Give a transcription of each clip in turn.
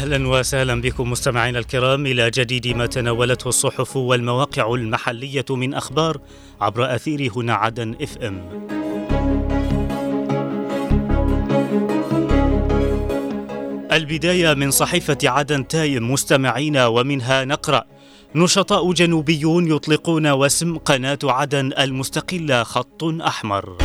أهلا وسهلا بكم مستمعينا الكرام إلى جديد ما تناولته الصحف والمواقع المحلية من أخبار عبر أثير هنا عدن إف إم. البداية من صحيفة عدن تايم مستمعينا ومنها نقرأ نشطاء جنوبيون يطلقون وسم قناة عدن المستقلة خط أحمر.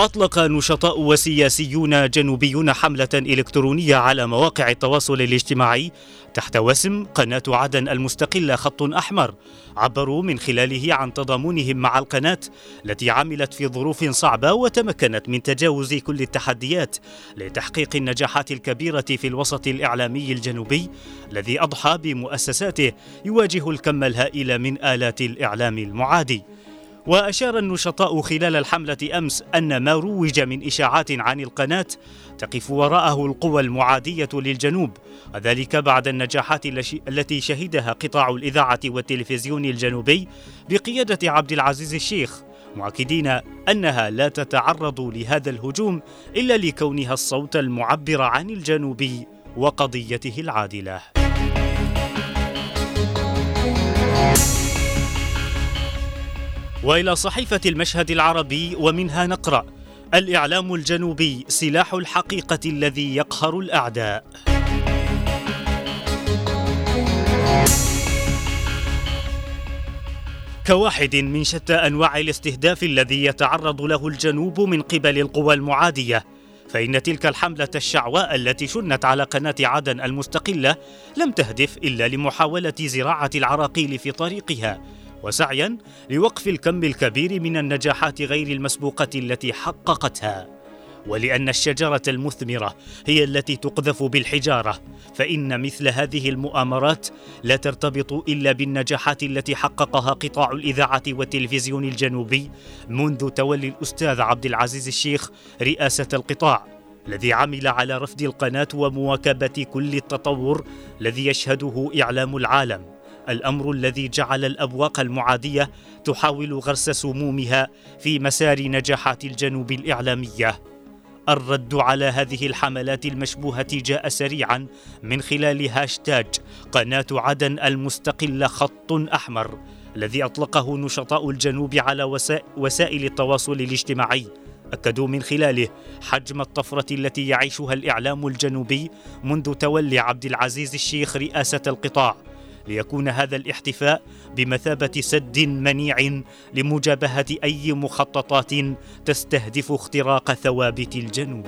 أطلق نشطاء وسياسيون جنوبيون حملة إلكترونية على مواقع التواصل الاجتماعي تحت وسم قناة عدن المستقلة خط أحمر عبروا من خلاله عن تضامنهم مع القناة التي عملت في ظروف صعبة وتمكنت من تجاوز كل التحديات لتحقيق النجاحات الكبيرة في الوسط الإعلامي الجنوبي الذي أضحى بمؤسساته يواجه الكم الهائل من آلات الإعلام المعادي. وأشار النشطاء خلال الحملة أمس أن ما روج من إشاعات عن القناة تقف وراءه القوى المعادية للجنوب وذلك بعد النجاحات التي شهدها قطاع الإذاعة والتلفزيون الجنوبي بقيادة عبد العزيز الشيخ مؤكدين أنها لا تتعرض لهذا الهجوم إلا لكونها الصوت المعبر عن الجنوب وقضيته العادلة. وإلى صحيفة المشهد العربي ومنها نقرأ الإعلام الجنوبي سلاح الحقيقة الذي يقهر الأعداء. كواحد من شتى أنواع الاستهداف الذي يتعرض له الجنوب من قبل القوى المعادية. فإن تلك الحملة الشعواء التي شنت على قناة عدن المستقلة لم تهدف إلا لمحاولة زراعة العراقيل في طريقها. وسعيا لوقف الكم الكبير من النجاحات غير المسبوقة التي حققتها ولأن الشجرة المثمرة هي التي تقذف بالحجارة فإن مثل هذه المؤامرات لا ترتبط إلا بالنجاحات التي حققها قطاع الإذاعة والتلفزيون الجنوبي منذ تولي الأستاذ عبد العزيز الشيخ رئاسة القطاع الذي عمل على رفض القناة ومواكبة كل التطور الذي يشهده إعلام العالم. الأمر الذي جعل الأبواق المعادية تحاول غرس سمومها في مسار نجاحات الجنوب الإعلامية. الرد على هذه الحملات المشبوهة جاء سريعا من خلال هاشتاج قناة عدن المستقله خط أحمر الذي أطلقه نشطاء الجنوب على وسائل التواصل الاجتماعي. أكدوا من خلاله حجم الطفرة التي يعيشها الإعلام الجنوبي منذ تولي عبد العزيز الشيخ رئاسة القطاع. ليكون هذا الاحتفاء بمثابة سد منيع لمجابهة أي مخططات تستهدف اختراق ثوابت الجنوب.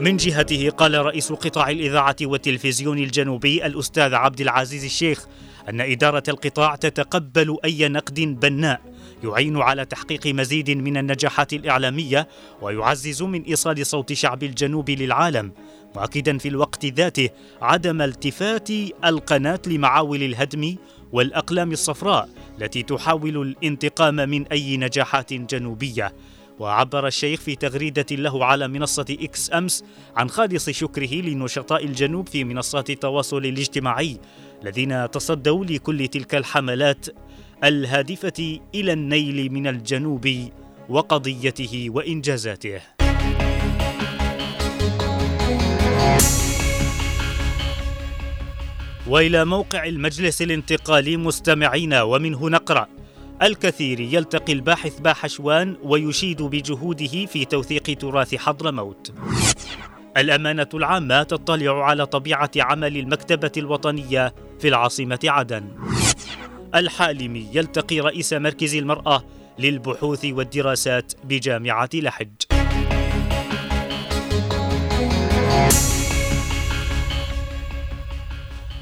من جهته قال رئيس قطاع الإذاعة والتلفزيون الجنوبي الأستاذ عبد العزيز الشيخ أن إدارة القطاع تتقبل أي نقد بناء يعين على تحقيق مزيد من النجاحات الإعلامية ويعزز من إيصال صوت شعب الجنوب للعالم مؤكدا في الوقت ذاته عدم التفات القناة لمعاول الهدم والأقلام الصفراء التي تحاول الانتقام من أي نجاحات جنوبية وعبر الشيخ في تغريدة له على منصة إكس أمس عن خالص شكره لنشطاء الجنوب في منصات التواصل الاجتماعي الذين تصدوا لكل تلك الحملات الهادفة إلى النيل من الجنوب وقضيته وإنجازاته. وإلى موقع المجلس الانتقالي مستمعين ومنه نقرا الكثير يلتقي الباحث باحشوان ويشيد بجهوده في توثيق تراث حضرموت الأمانة العامة تطلع على طبيعة عمل المكتبة الوطنية في العاصمة عدن. الحالمي يلتقي رئيس مركز المرأة للبحوث والدراسات بجامعة لحج.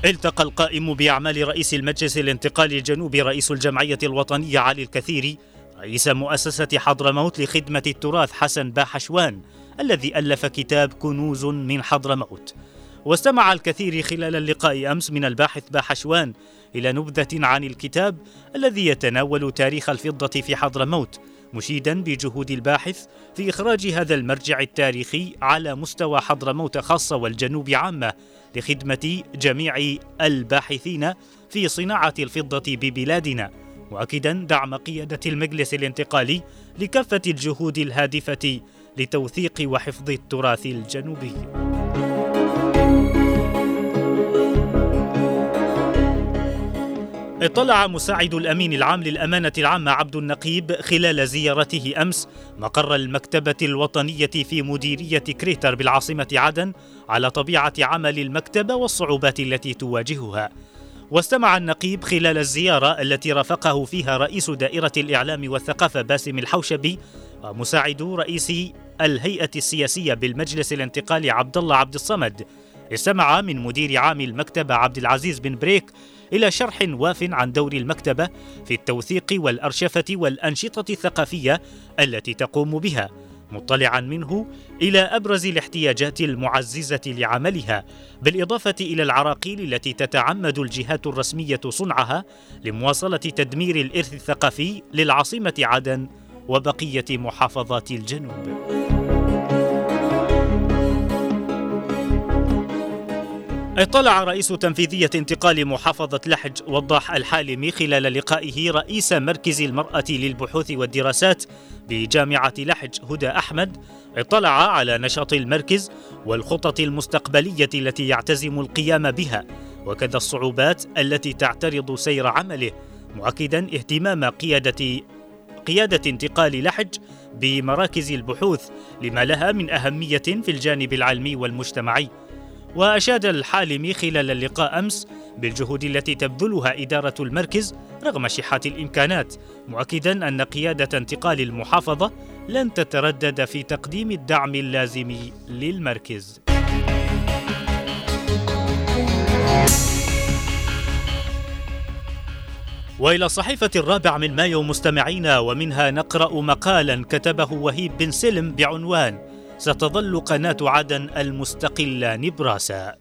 التقى القائم بأعمال رئيس المجلس الانتقالي الجنوبي رئيس الجمعية الوطنية علي الكثيري رئيس مؤسسة حضرموت لخدمة التراث حسن باحشوان الذي ألف كتاب كنوز من حضرموت واستمع الكثير خلال اللقاء أمس من الباحث باحشوان إلى نبذة عن الكتاب الذي يتناول تاريخ الفضة في حضرموت مشيدا بجهود الباحث في إخراج هذا المرجع التاريخي على مستوى حضرموت خاصة والجنوب عامة لخدمة جميع الباحثين في صناعة الفضة ببلادنا مؤكدا دعم قيادة المجلس الانتقالي لكافة الجهود الهادفة لتوثيق وحفظ التراث الجنوبي. اطلع مساعد الأمين العام للأمانة العامة عبد النقيب خلال زيارته أمس مقر المكتبة الوطنية في مديرية كريتر بالعاصمة عدن على طبيعة عمل المكتبة والصعوبات التي تواجهها. واستمع النقيب خلال الزيارة التي رافقه فيها رئيس دائرة الإعلام والثقافة باسم الحوشبي ومساعد رئيس الهيئة السياسية بالمجلس الانتقالي عبد الله عبد الصمد. استمع من مدير عام المكتبة عبد العزيز بن بريك إلى شرح واف عن دور المكتبة في التوثيق والأرشفة والأنشطة الثقافية التي تقوم بها مطلعا منه إلى أبرز الاحتياجات المعززة لعملها بالإضافة إلى العراقيل التي تتعمد الجهات الرسمية صنعها لمواصلة تدمير الإرث الثقافي للعاصمة عدن وبقية محافظات الجنوب. اطلع رئيس تنفيذية انتقال محافظة لحج وضاح الحالمي خلال لقائه رئيس مركز المرأة للبحوث والدراسات بجامعة لحج هدى أحمد. اطلع على نشاط المركز والخطط المستقبلية التي يعتزم القيام بها وكذا الصعوبات التي تعترض سير عمله مؤكدا اهتمام قيادة قيادة انتقال لحج بمراكز البحوث لما لها من أهمية في الجانب العلمي والمجتمعي. وأشاد الحالمي خلال اللقاء أمس بالجهود التي تبذلها إدارة المركز رغم شحة الإمكانات مؤكدا أن قيادة انتقال المحافظة لن تتردد في تقديم الدعم اللازم للمركز. وإلى صحيفة الرابع من مايو مستمعينا ومنها نقرأ مقالا كتبه وهيب بن سلم بعنوان ستظل قناة عدن المستقلة نبراسا.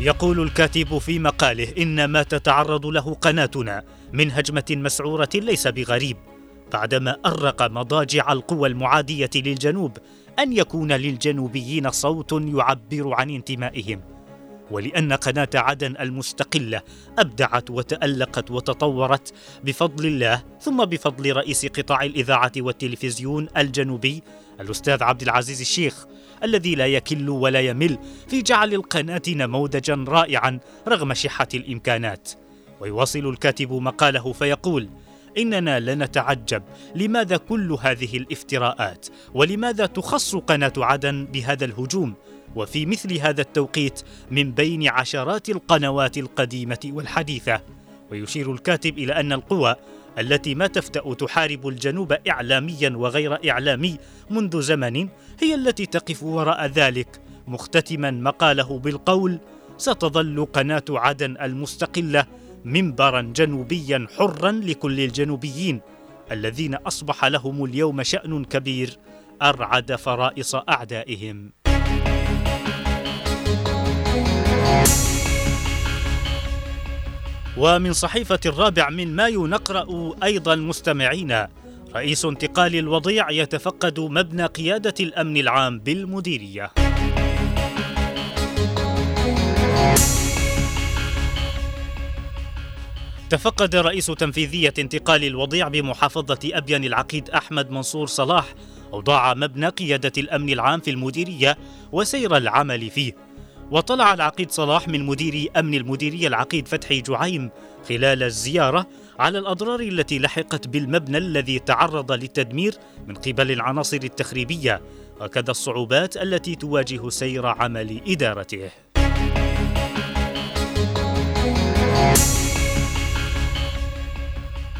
يقول الكاتب في مقاله إن ما تتعرض له قناتنا من هجمة مسعورة ليس بغريب بعدما أرق مضاجع القوى المعادية للجنوب أن يكون للجنوبيين صوت يعبر عن انتمائهم. ولأن قناة عدن المستقلة أبدعت وتألقت وتطورت بفضل الله ثم بفضل رئيس قطاع الإذاعة والتلفزيون الجنوبي الأستاذ عبد العزيز الشيخ الذي لا يكل ولا يمل في جعل القناة نموذجا رائعا رغم شحة الإمكانات. ويواصل الكاتب مقاله فيقول إننا لنتعجب لماذا كل هذه الافتراءات؟ ولماذا تخص قناة عدن بهذا الهجوم؟ وفي مثل هذا التوقيت من بين عشرات القنوات القديمة والحديثة. ويشير الكاتب إلى أن القوى التي ما تفتأ تحارب الجنوب اعلاميا وغير إعلامي منذ زمن هي التي تقف وراء ذلك. مختتما مقاله بالقول ستظل قناة عدن المستقلة منبرا جنوبيا حرا لكل الجنوبيين الذين أصبح لهم اليوم شأن كبير أرعد فرائص أعدائهم. ومن صحيفة الرابع من مايو نقرأ أيضا مستمعينا رئيس انتقال الوضيع يتفقد مبنى قيادة الأمن العام بالمديرية. تفقد رئيس تنفيذية انتقال الوضيع بمحافظة أبين العقيد أحمد منصور صلاح أوضاع مبنى قيادة الأمن العام في المديرية وسير العمل فيه وطلع العقيد صلاح من مدير أمن المديرية العقيد فتحي جعيم خلال الزيارة على الأضرار التي لحقت بالمبنى الذي تعرض للتدمير من قبل العناصر التخريبية وكذا الصعوبات التي تواجه سير عمل إدارته.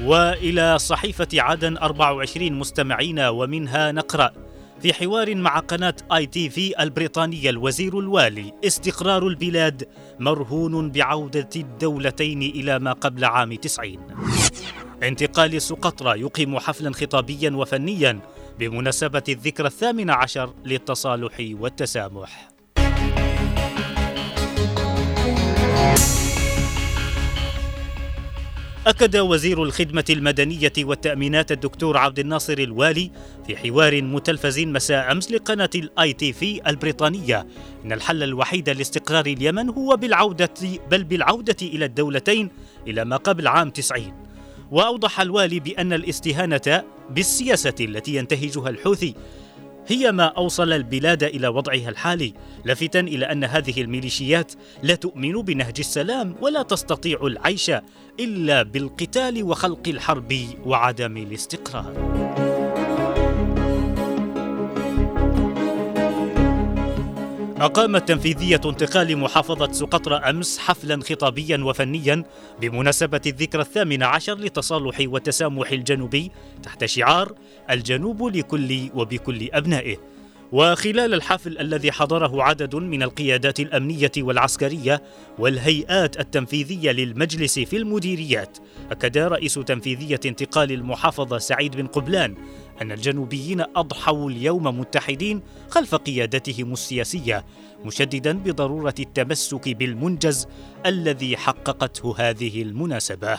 وإلى صحيفة عدن 24 مستمعين ومنها نقرأ في حوار مع قناة آي تي في البريطانية الوزير الوالي استقرار البلاد مرهون بعودة الدولتين إلى ما قبل عام تسعين. انتقال سقطرى يقيم حفلا خطابيا وفنيا بمناسبة الذكرى الثامن عشر للتصالح والتسامح. أكد وزير الخدمة المدنية والتأمينات الدكتور عبد الناصر الوالي في حوار متلفز مساء أمس لقناة الآي تي في البريطانية أن الحل الوحيد لاستقرار اليمن هو بالعودة بل بالعودة إلى الدولتين إلى ما قبل عام 90 وأوضح الوالي بأن الاستهانة بالسياسة التي ينتهجها الحوثي هي ما أوصل البلاد إلى وضعها الحالي لافتا إلى أن هذه الميليشيات لا تؤمن بنهج السلام ولا تستطيع العيش إلا بالقتال وخلق الحرب وعدم الاستقرار. أقامت تنفيذية انتقال محافظة سقطرى أمس حفلا خطابيا وفنيا بمناسبة الذكرى الثامنة عشر لتصالح والتسامح الجنوبي تحت شعار الجنوب لكل وبكل أبنائه. وخلال الحفل الذي حضره عدد من القيادات الأمنية والعسكرية والهيئات التنفيذية للمجلس في المديريات أكد رئيس تنفيذية انتقال المحافظة سعيد بن قبلان أن الجنوبيين أضحوا اليوم متحدين خلف قيادتهم السياسية مشددا بضرورة التمسك بالمنجز الذي حققته هذه المناسبة.